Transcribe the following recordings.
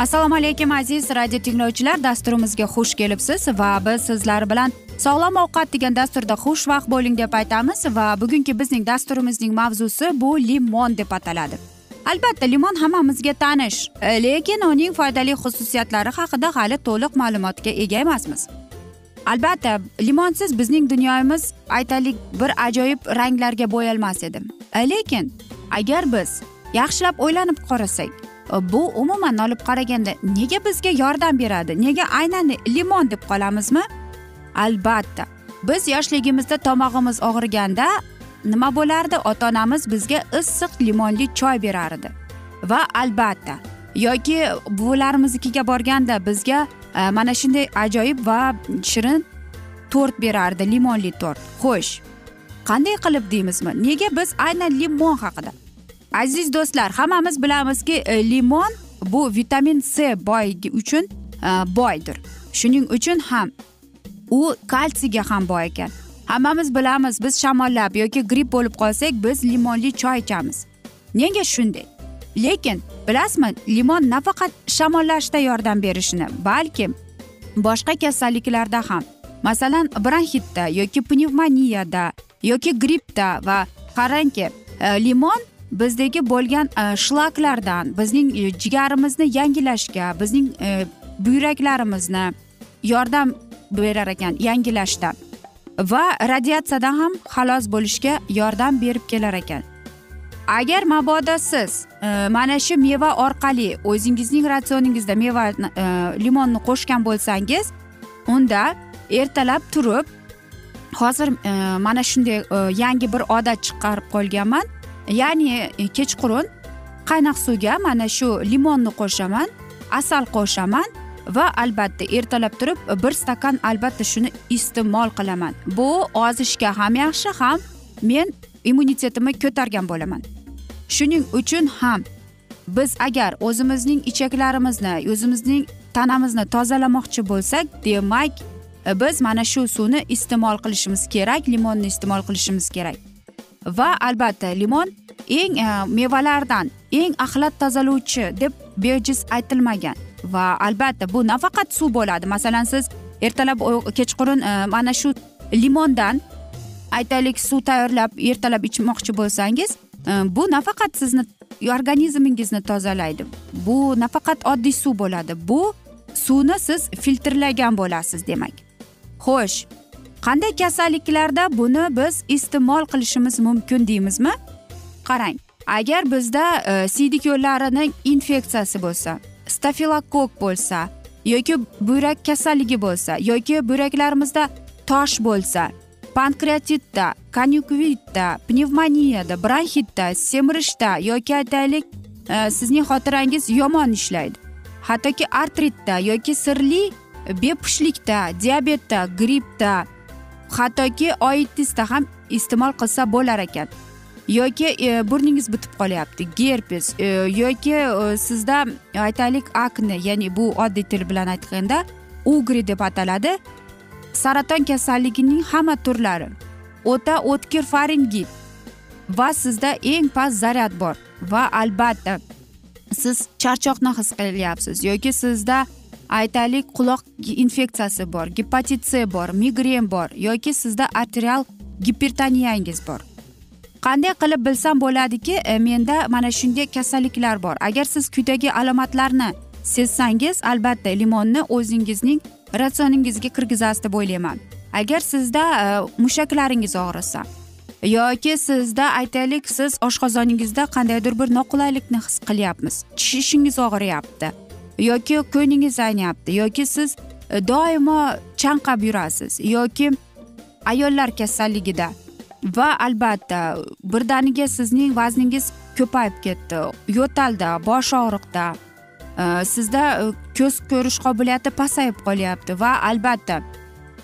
assalomu alaykum aziz radio tinglovchilar dasturimizga xush kelibsiz va biz sizlar bilan sog'lom ovqat degan dasturda xushvaqt bo'ling deb aytamiz va bugungi bizning dasturimizning mavzusi bu limon deb ataladi. Albatta limon hammamizga tanish e, lekin uning foydali xususiyatlari haqida hali to'liq ma'lumotga ega emasmiz. Albatta limonsiz bizning dunyomiz aytaylik bir ajoyib ranglarga bo'yalmas edi. E, lekin agar biz yaxshilab o'ylanib qarasak Э, bu umuman olib qaraganda nega bizga yordam beradi? Nega aynan limon deb qolamizmi? Albatta. Biz yoshligimizda tomog'imiz og'riganda nima bo'lardi? Ota onamiz bizga issiq limonli choy berardi. Va albatta yoki buvilarimiznikiga borganda bizga e, mana shunday ajoyib va shirin to'rt berardi limonli to'rt. Xo'sh qanday qilib deymizmi? Nega biz aynan limon haqida? Aziz do'stlar hammamiz bilamizki e, limon bu vitamin c boy uchun e, boydir. Shuning uchun ham u kalsiyga ham boy ekan. Hammamiz bilamiz biz shamollab yoki gripp bo'lib qolsak biz limonli choy ichamiz. Nega shunday. Lekin bilasizmi limon nafaqat shamollashda yordam berishini balki boshqa kasalliklarda ham. Masalan bronxitda yoki pnevmoniyada yoki grippda va qarangki e, limon bizdagi bo'lgan e, shlaklardan bizning e, jigarimizni yangilashga bizning e, buyraklarimizni yordam berar ekan yangilashda va radiatsiyadan ham xalos bo'lishga yordam berib kelar ekan. Agar mabodo siz e, mana shu meva orqali o'zingizning ratsioningizda meva e, limonni qo'shgan bo'lsangiz unda ertalab turib hozir e, mana shunday yangi bir odat chiqarib qolganman. Ya'ni e, kechqurun qaynoq suvga mana shu limonni qo'shaman asal qo'shaman va albatta ertalab turib bir stakan albatta shuni iste'mol qilaman. Bu ozishga ham yaxshi ham men immunitetimni ko'targan bo'laman. Shuning uchun ham biz agar o'zimizning ichaklarimizni o'zimizning tanamizni tozalamoqchi bo'lsak demak e, biz mana shu suvni iste'mol qilishimiz kerak limonni iste'mol qilishimiz kerak. Va albatta limon eng e, mevalardan eng axlat tozalovchi deb bejiz aytilmagan. Va albatta bu nafaqat suv bo'ladi. Masalan siz ertalab kechqurun e, mana shu limondan aytaylik suv tayyorlab ertalab ichmoqchi bo'lsangiz e, bu nafaqat sizni organizmingizni tozalaydi. Bu nafaqat oddiy suv bo'ladi. Bu suvni siz filtrlagan bo'lasiz demak. Xo'sh. Qanday kasalliklarda buni biz iste'mol qilishimiz mumkin deymizmi? Qarang agar bizda e, siydik yo'llarining infeksiyasi bo'lsa stafilokok bo'lsa yoki buyrak kasalligi bo'lsa yoki buyraklarimizda tosh bo'lsa pankreatitda konyukvitda pnevmoniyada bronxitda semirishda yoki aytaylik e, sizning xotirangiz yomon ishlaydi. Hattoki artritda yoki sirli bepushtlikda diabetda grippda hattoki oitisda ham iste'mol qilsa bo'lar ekan. Yoki e, burningiz bitib qolyapti gerpes e, yoki e, sizda aytaylik akne ya'ni bu oddiy til bilan aytganda ugri deb ataladi. Saraton kasalligining hamma turlari o'ta o'tkir faringit va sizda eng past zaryad bor va albatta siz charchoqni his qilyapsiz yoki sizda aytaylik quloq infeksiyasi bor gepatit c bor migren bor yoki sizda arterial gipertoniyangiz bor. Qanday qilib bilsam bo'ladiki e, menda mana shunday kasalliklar bor. Agar siz quyidagi alomatlarni sezsangiz albatta limonni o'zingizning ratsioningizga kirgizasiz deb o'ylayman. Agar sizda e, mushaklaringiz og'risa yoki sizda aytaylik siz oshqozoningizda qandaydir bir noqulaylikni his qilyapmiz tishingiz og'riyapti yoki ko'nglingiz ayniyapti yoki siz e, doimo chanqab yurasiz yoki ayollar kasalligida va albatta birdaniga sizning vazningiz ko'payib ketdi yo'talda bosh og'riqda e, sizda e, ko'z ko'rish qobiliyati pasayib qolyapti va albatta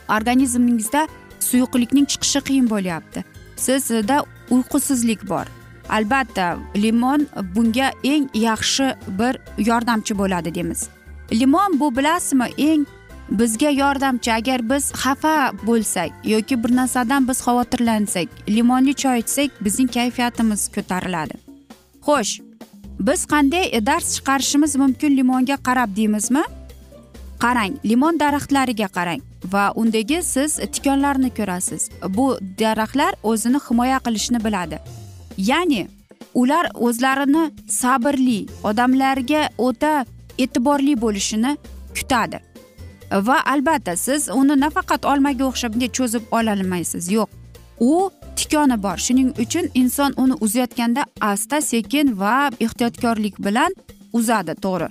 organizmingizda suyuqlikning chiqishi qiyin bo'lyapti. Sizda uyqusizlik bor. Albatta limon bunga eng yaxshi bir yordamchi bo'ladi deymiz. Limon bu bilasizmi eng bizga yordamchi. Agar biz xafa bo'lsak yoki bir narsadan biz xavotirlansak limonli choy ichsak bizning kayfiyatimiz ko'tariladi. Xo'sh biz qanday dars chiqarishimiz mumkin limonga qarab deymizmi? Qarang limon daraxtlariga qarang va undagi siz tikonlarni ko'rasiz. Bu daraxtlar o'zini himoya qilishni biladi. Ya'ni ular o'zlarini sabrli odamlarga o'ta e'tiborli bo'lishini kutadi. Va albatta siz uni nafaqat olmaga o'xshab bunday cho'zib ololmaysiz yo'q u tikoni bor. Shuning uchun inson uni uzayotganda asta sekin va ehtiyotkorlik bilan uzadi to'g'ri.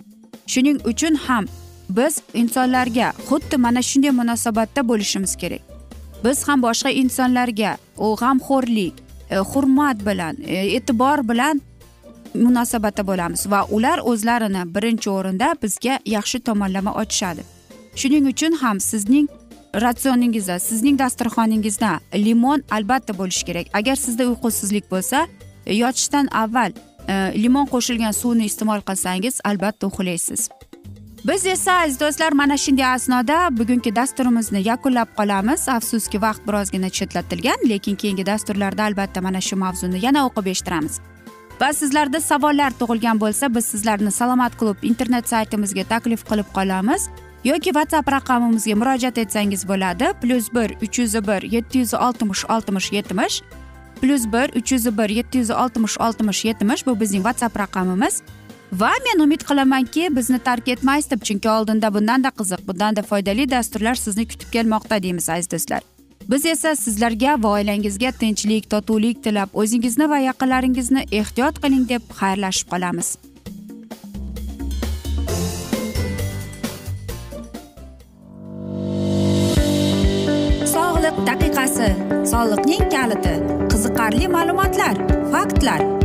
Shuning uchun ham biz insonlarga xuddi mana shunday munosabatda bo'lishimiz kerak. Biz ham boshqa insonlarga u g'amxo'rlik E, hurmat bilan e, e'tibor bilan munosabatda bo'lamiz va ular o'zlarini birinchi o'rinda bizga yaxshi tomonlama ochishadi. Shuning uchun ham sizning ratsioningizda sizning dasturxoningizda limon albatta bo'lishi kerak. Agar sizda uyqusizlik bo'lsa e, yotishdan avval e, limon qo'shilgan suvni iste'mol qilsangiz albatta uxlaysiz biz esa aziz do'stlar mana shunday asnoda bugungi dasturimizni yakunlab qolamiz. Afsuski vaqt birozgina chetlatilgan lekin keyingi dasturlarda albatta mana shu mavzuni yana o'qib eshittiramiz. Va sizlarda savollar tug'ilgan bo'lsa biz sizlarni salomat klub internet saytimizga taklif qilib qolamiz. Yoki whatsapp raqamimizga murojaat etsangiz bo'ladi. Plyus bir uch yuz bir yetti yuz oltmish oltmish yetmish. Plyus bir uch yuz bir yetti yuz oltmish oltmish yetmish bu bizning whatsapp raqamimiz. Va men umid qilamanki bizni tark etmaysiz deb chunki oldinda bundanda qiziq bundanda foydali dasturlar sizni kutib kelmoqda deymiz aziz do'stlar. Biz esa sizlarga va oilangizga tinchlik totuvlik tilab o'zingizni va yaqinlaringizni ehtiyot qiling deb xayrlashib qolamiz. Sog'liq daqiqasi soliqning kaliti qiziqarli ma'lumotlar faktlar.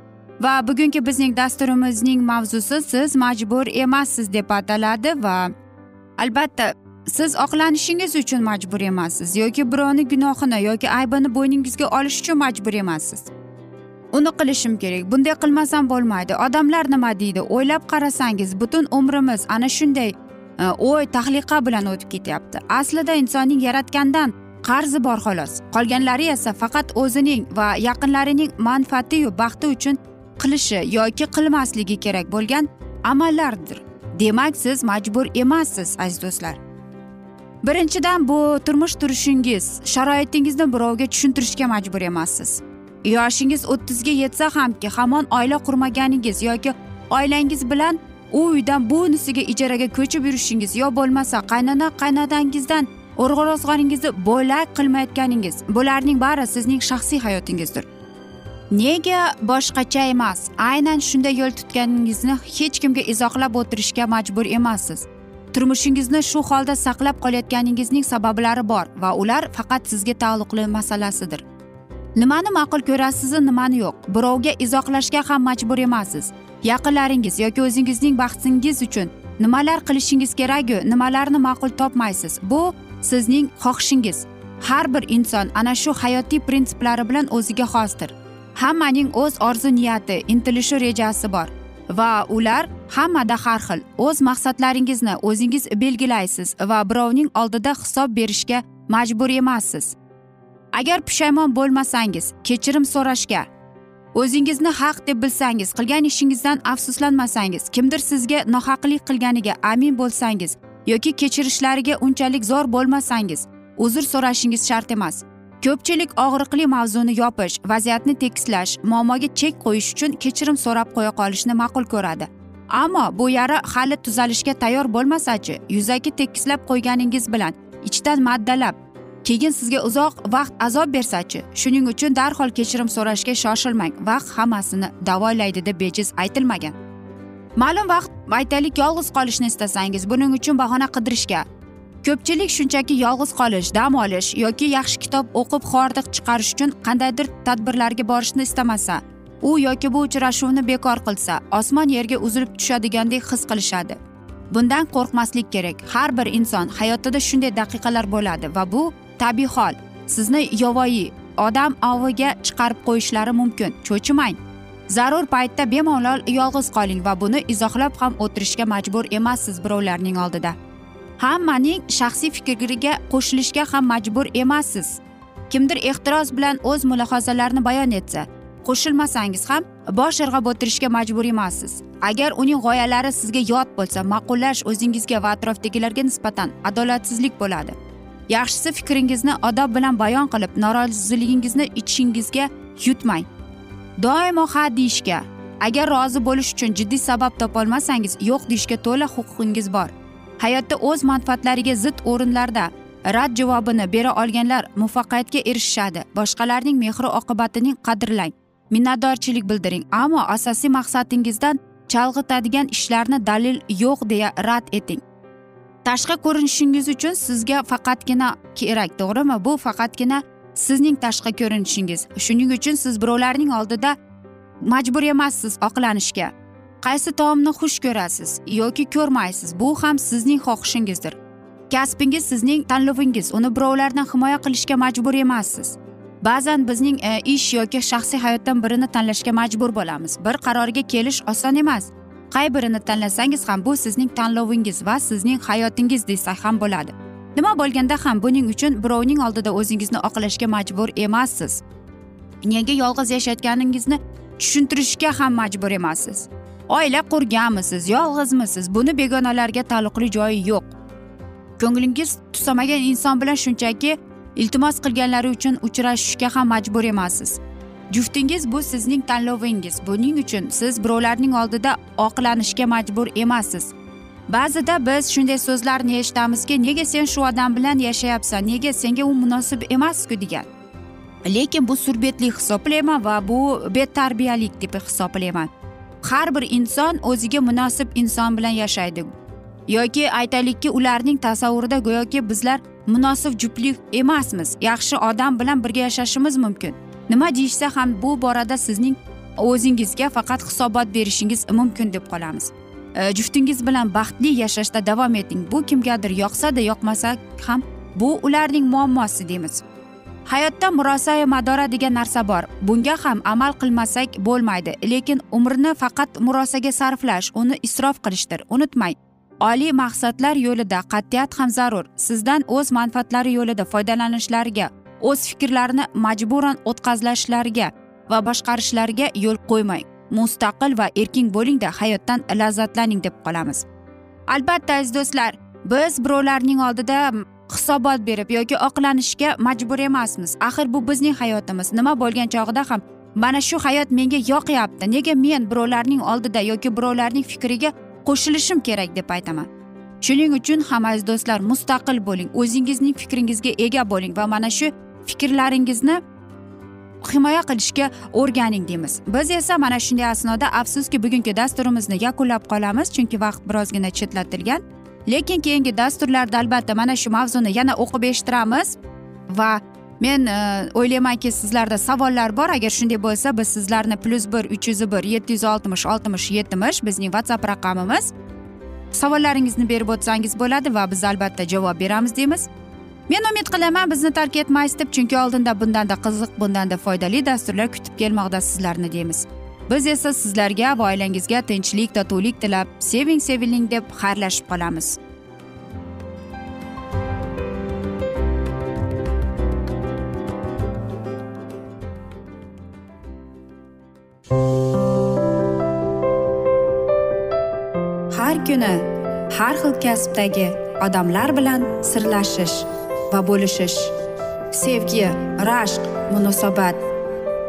Va bugungi bizning dasturimizning mavzusi siz majbur emassiz deb ataladi va albatta siz oqlanishingiz uchun majbur emassiz yoki birovni gunohini yoki aybini bo'yningizga olish uchun majbur emassiz. Uni qilishim kerak bunday qilmasam bo'lmaydi. Odamlar nima deydi? O'ylab qarasangiz butun umrimiz ana shunday e, o'y tahliqa bilan o'tib ketyapti. Aslida insonning yaratgandan qarzi bor xolos. Qolganlari esa faqat o'zining va yaqinlarining manfaatiyu baxti uchun qilishi yoki qilmasligi kerak bo'lgan amallardir. Demak siz majbur emassiz aziz do'stlar. Birinchidan bu turmush turishingiz sharoitingizni birovga tushuntirishga majbur emassiz. Yoshingiz o'ttizga yetsa hamki hamon oila qurmaganingiz yoki oilangiz bilan u uydan bu unisiga ijaraga ko'chib yurishingiz yo bo'lmasa qaynona qaynotangizdan o'rg'irozg'oningizni bo'lak qilmayotganingiz bularning bari sizning shaxsiy hayotingizdir. Nega boshqacha emas? Aynan shunday yo'l tutganingizni hech kimga izohlab o'tirishga majbur emassiz. Turmushingizni shu holda saqlab qolayotganingizning sabablari bor va ular faqat sizga taalluqli masalasidir. Nimani ma'qul ko'rasizu nimani yo'q. Birovga izohlashga ham majbur emassiz. Yaqinlaringiz yoki o'zingizning baxtingiz uchun nimalar qilishingiz keraku nimalarni ma'qul topmaysiz? Bu sizning xohishingiz. Har bir inson ana shu hayotiy prinsiplari bilan o'ziga xosdir. Hammaning o'z orzu niyati intilishi rejasi bor. Va ular hammada har xil o'z maqsadlaringizni o'zingiz belgilaysiz va birovning oldida hisob berishga majbur emassiz. Agar pushaymon bo'lmasangiz kechirim so'rashga o'zingizni haq deb bilsangiz qilgan ishingizdan afsuslanmasangiz kimdir sizga nohaqlik qilganiga amin bo'lsangiz yoki kechirishlariga unchalik zo'r bo'lmasangiz uzr so'rashingiz shart emas. Ko'pchilik og'riqli mavzuni yopish vaziyatni tekislash muammoga chek qo'yish uchun kechirim so'rab qo'ya qolishni ma'qul ko'radi. Ammo bu yara hali tuzalishga tayyor bo'lmasachi yuzaki tekislab qo'yganingiz bilan ichdan maddalab keyin sizga uzoq vaqt azob bersachi shuning uchun darhol kechirim so'rashga shoshilmang vaqt hammasini davolaydi deb bejiz aytilmagan. Ma'lum vaqt aytaylik yolg'iz qolishni istasangiz buning uchun bahona qidirishga ko'pchilik shunchaki yolg'iz qolish dam olish yoki yaxshi kitob o'qib hordiq chiqarish uchun qandaydir tadbirlarga borishni istamasa u yoki bu uchrashuvni bekor qilsa osmon yerga uzilib tushadigandek his qilishadi. Bundan qo'rqmaslik kerak. Har bir inson hayotida shunday daqiqalar bo'ladi va bu tabiiy hol. Sizni yovvoyi odam oviga chiqarib qo'yishlari mumkin. Cho'chimang. Zarur paytda bemalol yolg'iz qoling va buni izohlab ham o'tirishga majbur emassiz birovlarning oldida. Hammaning shaxsiy fikriga qo'shilishga ham majbur emassiz. Kimdir ehtiroz bilan o'z mulohazalarini bayon etsa qo'shilmasangiz ham bosh irg'ab o'tirishga majbur emassiz. Agar uning g'oyalari sizga yot bo'lsa ma'qullash o'zingizga va atrofdagilarga nisbatan adolatsizlik bo'ladi. Yaxshisi fikringizni odob bilan bayon qilib noroziligingizni ichingizga yutmang. Doimo ha deyishga agar rozi bo'lish uchun jiddiy sabab topolmasangiz yo'q deyishga to'la huquqingiz bor. Hayotda o'z manfaatlariga zid o'rinlarda rad javobini bera olganlar muvaffaqiyatga erishishadi. Boshqalarning mehri oqibatining qadrlang minnatdorchilik bildiring ammo asosiy maqsadingizdan chalg'itadigan ishlarni dalil yo'q deya rad eting. Tashqi ko'rinishingiz uchun sizga faqatgina kerak to'g'rimi? Bu faqatgina sizning tashqi ko'rinishingiz. Shuning uchun siz birovlarning oldida majbur emassiz oqlanishga. Qaysi taomni xush ko'rasiz yoki ko'rmaysiz bu ham sizning xohishingizdir. Kasbingiz sizning tanlovingiz uni birovlardan himoya qilishga majbur emassiz. Ba'zan bizning e, ish yoki shaxsiy hayotdan birini tanlashga majbur bo'lamiz. Bir qarorga kelish oson emas. Qay birini tanlasangiz ham bu sizning tanlovingiz va sizning hayotingiz desak ham bo'ladi. Nima bo'lganda ham buning uchun birovning oldida o'zingizni oqlashga majbur emassiz. Nega yolg'iz yashayotganingizni tushuntirishga ham majbur emassiz. Oila qurganmisiz yolg'izmisiz? Buni begonalarga taalluqli joyi yo'q. Ko'nglingiz tusamagan inson bilan shunchaki iltimos qilganlari uchun uchrashishga ham majbur emassiz. Juftingiz bu sizning tanlovingiz. Buning uchun siz birovlarning oldida oqlanishga majbur emassiz. Ba'zida biz shunday so'zlarni eshitamizki nega sen shu odam bilan yashayapsan? Nega senga u munosib emasku? degan. Lekin bu surbetlik hisoblayman va bu betarbiyalik deb hisoblayman. Har bir inson o'ziga munosib inson bilan yashaydi. Yoki aytaylikki ularning tasavvurida go'yoki bizlar munosib juftlik emasmiz yaxshi odam bilan birga yashashimiz mumkin. Nima deyishsa ham bu borada sizning o'zingizga faqat hisobot berishingiz mumkin deb qolamiz. E, juftingiz bilan baxtli yashashda davom eting. Bu kimgadir yoqsada yoqmasa ham bu ularning muammosi deymiz. Hayotda murosai madora degan narsa bor. Bunga ham amal qilmasak bo'lmaydi lekin umrni faqat murosaga sarflash uni isrof qilishdir. Unutmang oliy maqsadlar yo'lida qat'iyat ham zarur. Sizdan o'z manfaatlari yo'lida foydalanishlariga o'z fikrlarini majburan o'tkazlashlariga va boshqarishlariga yo'l qo'ymang. Mustaqil va erkin bo'lingda hayotdan lazzatlaning deb qolamiz. Albatta aziz do'stlar biz birovlarning oldida hisobot berib yoki oqlanishga majbur emasmiz. Axir bu bizning hayotimiz. Nima bo'lgan chog'ida ham mana shu hayot menga yoqyapti. Nega men birovlarning oldida yoki birovlarning fikriga qo'shilishim kerak deb aytaman? Shuning uchun ham aziz do'stlar mustaqil bo'ling. O'zingizning fikringizga ega bo'ling va mana shu fikrlaringizni himoya qilishga o'rganing deymiz. Biz esa mana shunday asnoda afsuski bugungi dasturimizni yakunlab qolamiz. Chunki vaqt birozgina chetlatilgan. Lekin keyingi dasturlarda albatta mana shu mavzuni yana o'qib eshittiramiz. Va men e, o'ylaymanki sizlarda savollar bor. Agar shunday bo'lsa biz sizlarni plyus bir uch yuz bir yetti yuz oltmish oltmish yetmish bizning whatsapp raqamimiz. Savollaringizni berib o'tsangiz bo'ladi va biz albatta javob beramiz deymiz. Men umid qilaman bizni tark etmaysiz deb chunki oldinda bundanda qiziq bundanda foydali dasturlar kutib kelmoqda sizlarni deymiz. Biz esa sizlarga va oilangizga tinchlik totuvlik tilab seving seviling deb xayrlashib qolamiz. Har kuni har xil kasbdagi odamlar bilan sirlashish va bo'lishish. Sevgi rashq munosabat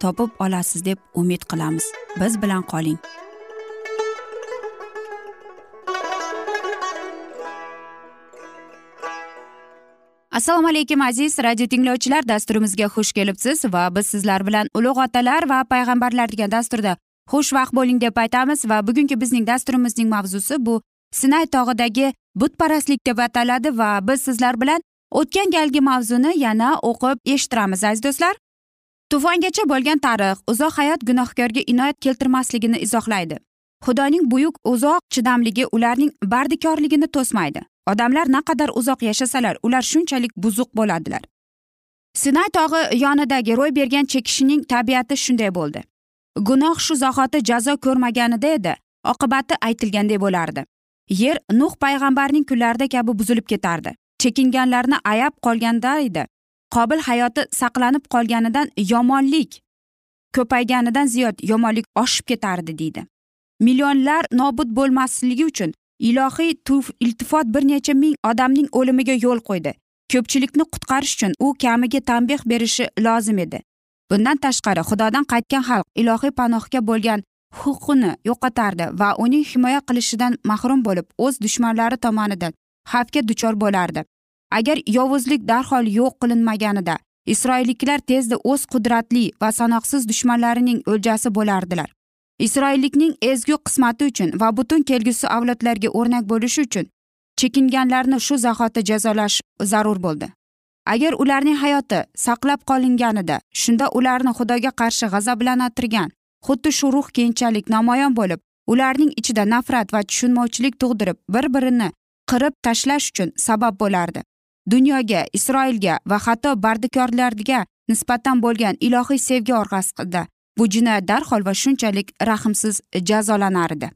topib olasiz deb umid qilamiz. Biz bilan qoling. Assalomu alaykum aziz radio tinglovchilar. Dasturimizga xush kelibsiz va biz sizlar bilan ulug' otalar va payg'ambarlar degan dasturda xushvaqt bo'ling deb aytamiz va bugungi bizning dasturimizning mavzusi bu sinay tog'idagi butparastlik deb ataladi va biz sizlar bilan o'tgan galgi mavzuni yana o'qib eshittiramiz aziz do'stlar. Tufongacha bo'lgan tarix uzoq hayot gunohkorga inoyat keltirmasligini izohlaydi. Xudoning buyuk uzoq chidamligi ularning bardikorligini to'smaydi. Odamlar naqadar uzoq yashasalar ular shunchalik buzuq bo'ladilar. Sinay tog'i yonidagi ro'y bergan chekishning tabiati shunday bo'ldi. Gunoh shu zahoti jazo ko'rmaganida edi oqibati aytilganday bo'lardi. Yer nuh payg'ambarning kunlarida kabi buzilib ketardi. Chekinganlarni ayab qolganda edi. Qobil hayoti saqlanib qolganidan yomonlik ko'payganidan ziyod yomonlik oshib ketardi deydi. Millionlar nobud bo'lmasligi uchun ilohiy iltifot bir necha ming odamning o'limiga yo'l qo'ydi. Ko'pchilikni qutqarish uchun u kamiga tanbeh berishi lozim edi. Bundan tashqari xudodan qaytgan xalq ilohiy panohga bo'lgan huquqini yo'qotardi va uning himoya qilishidan mahrum bo'lib o'z dushmanlari tomonidan xavfga duchor bo'lardi. Agar yovuzlik darhol yo'q qilinmaganida isroilliklar tezda o'z qudratli va sanoqsiz dushmanlarining o'ljasi bo'lardilar. Isroillikning ezgu qismati uchun va butun kelgusi avlodlarga o'rnak bo'lishi uchun chekinganlarni shu zahoti jazolash zarur bo'ldi. Agar ularning hayoti saqlab qolinganida shunda ularni xudoga qarshi g'azablantirgan xuddi shu ruh keyinchalik namoyon bo'lib ularning ichida nafrat va tushunmovchilik tug'dirib bir birini qirib tashlash uchun sabab bo'lardi. Dunyoga isroilga va hatto bardikorlarga nisbatan bo'lgan ilohiy sevgi orqasida bu jinoyat darhol va shunchalik rahmsiz jazolanar edi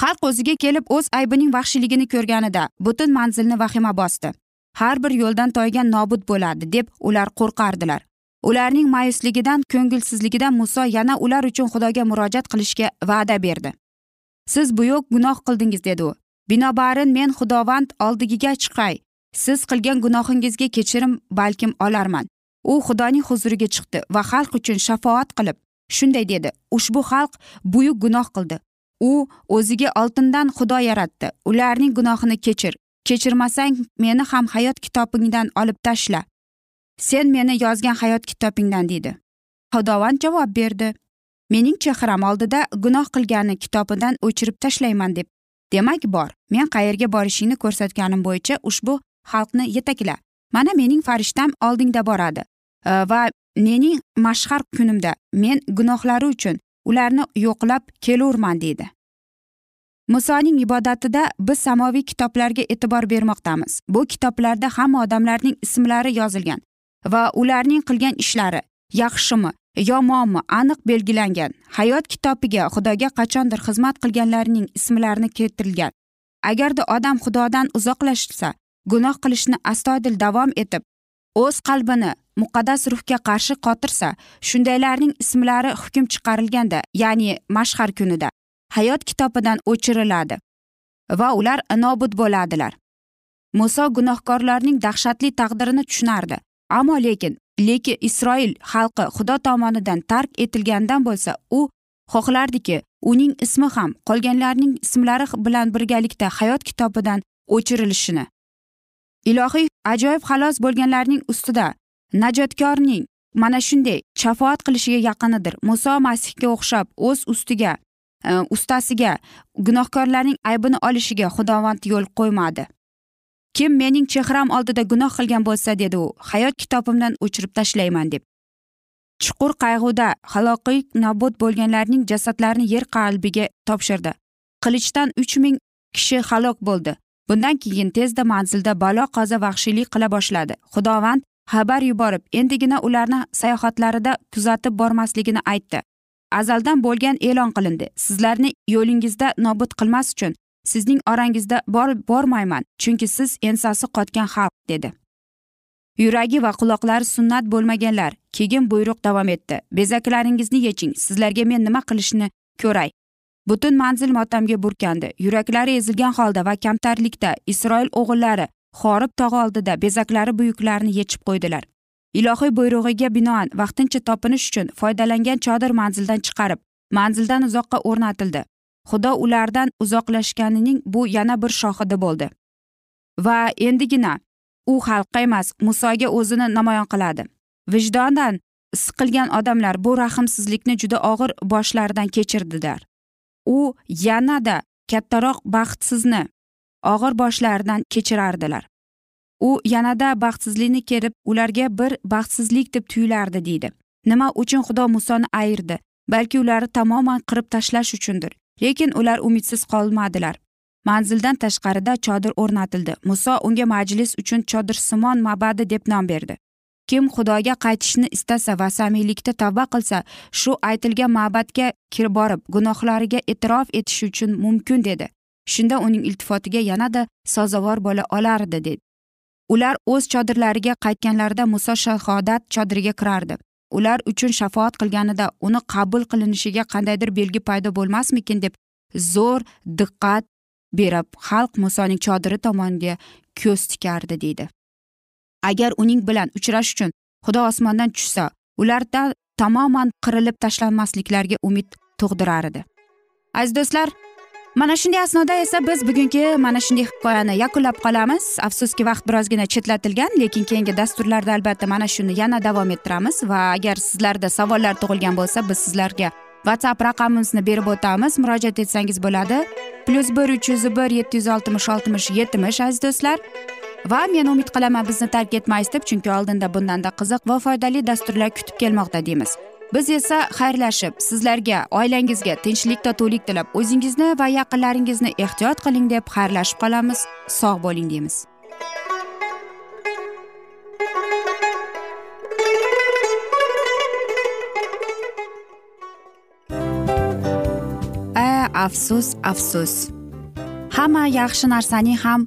xalq o'ziga kelib o'z aybining vahshiyligini ko'rganida butun manzilni vahima bosdi. Har bir yo'ldan toygan nobud bo'ladi deb ular qo'rqardilar. Ularning mayusligidan ko'ngilsizligidan muso yana ular uchun xudoga murojaat qilishga va'da berdi. Siz buyuk gunoh qildingiz dedi u. Binobarin men xudovand oldigiga chiqay. Siz qilgan gunohingizga kechirim balkim olarman. U xudoning huzuriga chiqdi va xalq uchun shafoat qilib shunday dedi. Ushbu xalq buyuk gunoh qildi. U o'ziga oltindan xudo yaratdi. Ularning gunohini kechir. Kechirmasang meni ham hayot kitobingdan olib tashla. Sen meni yozgan hayot kitobingdan deydi xudovand javob berdi. Mening chehram oldida gunoh qilgani kitobidan o'chirib tashlayman deb. Demak bor. Men qayerga borishingni ko'rsatganim bo'yicha ushbu xalqni yetakla mana mening farishtam oldingda boradi e, va mening mashhar kunimda men gunohlari uchun ularni yo'qlab kelurman deydi. Musoning ibodatida biz samoviy kitoblarga e'tibor bermoqdamiz. Bu kitoblarda hamma odamlarning ismlari yozilgan va ularning qilgan ishlari yaxshimi yomonmi aniq belgilangan. Hayot kitobiga xudoga qachondir xizmat qilganlarning ismlarini keltirilgan. Agarda odam xudodan uzoqlashsa gunoh qilishni astoydil davom etib o'z qalbini muqaddas ruhga qarshi qotirsa shundaylarning ismlari hukm chiqarilganda ya'ni mashhar kunida hayot kitobidan o'chiriladi va ular nobud bo'ladilar. Muso gunohkorlarning dahshatli taqdirini tushunardi ammo lekin lekin isroil xalqi xudo tomonidan tark etilgandan bo'lsa u xohlardiki uning ismi ham qolganlarning ismlari bilan birgalikda hayot kitobidan o'chirilishini ilohiy ajoyib xalos bo'lganlarning ustida najotkorning mana shunday shafoat qilishiga yaqinidir. Muso masihga o'xshab o'z ustiga e, ustasiga gunohkorlarning aybini olishiga xudovand yo'l qo'ymadi. Kim mening chehram oldida gunoh qilgan bo'lsa dedi u hayot kitobimdan o'chirib tashlayman deb. Chuqur qayg'uda haloqiy nobud bo'lganlarning jasadlarini yer qalbiga topshirdi. Qilichdan uch ming kishi halok bo'ldi. Bundan keyin tezda manzilda balo qoza vahshiylik qila boshladi. Xudovand xabar yuborib endigina ularni sayohatlarida kuzatib bormasligini aytdi. Azaldan bo'lgan e'lon qilindi. Sizlarni yo'lingizda nobud qilmas uchun sizning orangizda bor bormayman chunki siz ensasi qotgan xalq dedi. Yuragi va quloqlari sunnat bo'lmaganlar keyin buyruq davom etdi. Bezaklaringizni yeching sizlarga men nima qilishni ko'ray. Butun manzil motamga burkandi. Yuraklari ezilgan holda va kamtarlikda isroil o'g'illari horib tog'i oldida bezaklari buyuklarini yechib qo'ydilar. Ilohiy buyrug'iga binoan vaqtincha topinish uchun foydalangan chodir manzildan chiqarib manzildan uzoqqa o'rnatildi. Xudo ulardan uzoqlashganining bu yana bir shohidi bo'ldi. Va endigina u xalqqa emas musoga o'zini namoyon qiladi. Vijdondan siqilgan odamlar bu rahmsizlikni juda og'ir boshlaridan kechirdilar. U yanada kattaroq baxtsizni og'ir boshlaridan kechirardilar. U yanada baxtsizlikni kelib ularga bir baxtsizlik deb tuyulardi deydi. Nima uchun xudo musoni ayirdi? Balki ularni tamoman qirib tashlash uchundir. Lekin ular umidsiz qolmadilar. Manzildan tashqarida chodir o'rnatildi. Muso unga majlis uchun chodirsimon mabadi deb nom berdi. Kim xudoga qaytishni istasa va samiylikda tavba qilsa shu aytilgan ma'badga kirib borib gunohlariga e'tirof etishi uchun mumkin dedi. Shunda uning iltifotiga yanada sazovor bo'la olardi dedi. Ular o'z chodirlariga qaytganlarida muso shahodat chodiriga kirardi. Ular uchun shafoat qilganida uni qabul qilinishiga qandaydir belgi paydo bo'lmasmikin deb zo'r diqqat berib xalq musoning chodiri tomoniga ko'z tikardi deydi agar uning bilan uchrash uchun xudo osmondan tushsa ulardan tamoman qirilib tashlanmasliklariga umid tug'dirar edi. Aziz do'stlar mana shunday asnoda esa biz bugungi mana shunday hikoyani yakunlab qolamiz. Afsuski vaqt birozgina chetlatilgan lekin keyingi dasturlarda albatta mana shuni yana davom ettiramiz va agar sizlarda savollar tug'ilgan bo'lsa biz sizlarga whatsapp raqamimizni berib o'tamiz. Murojaat etsangiz bo'ladi. Plyus bir uch yuz bir yetti yuz oltmish oltmish yetmish aziz do'stlar. Va men umid qilaman bizni tark etmaysiz deb chunki oldinda bundanda qiziq va foydali dasturlar kutib kelmoqda deymiz. Biz esa xayrlashib sizlarga oilangizga tinchlik totuvlik tilab o'zingizni va yaqinlaringizni ehtiyot qiling deb xayrlashib qolamiz. Sog' bo'ling deymiz. A afsus afsus. Hamma yaxshi narsaning ham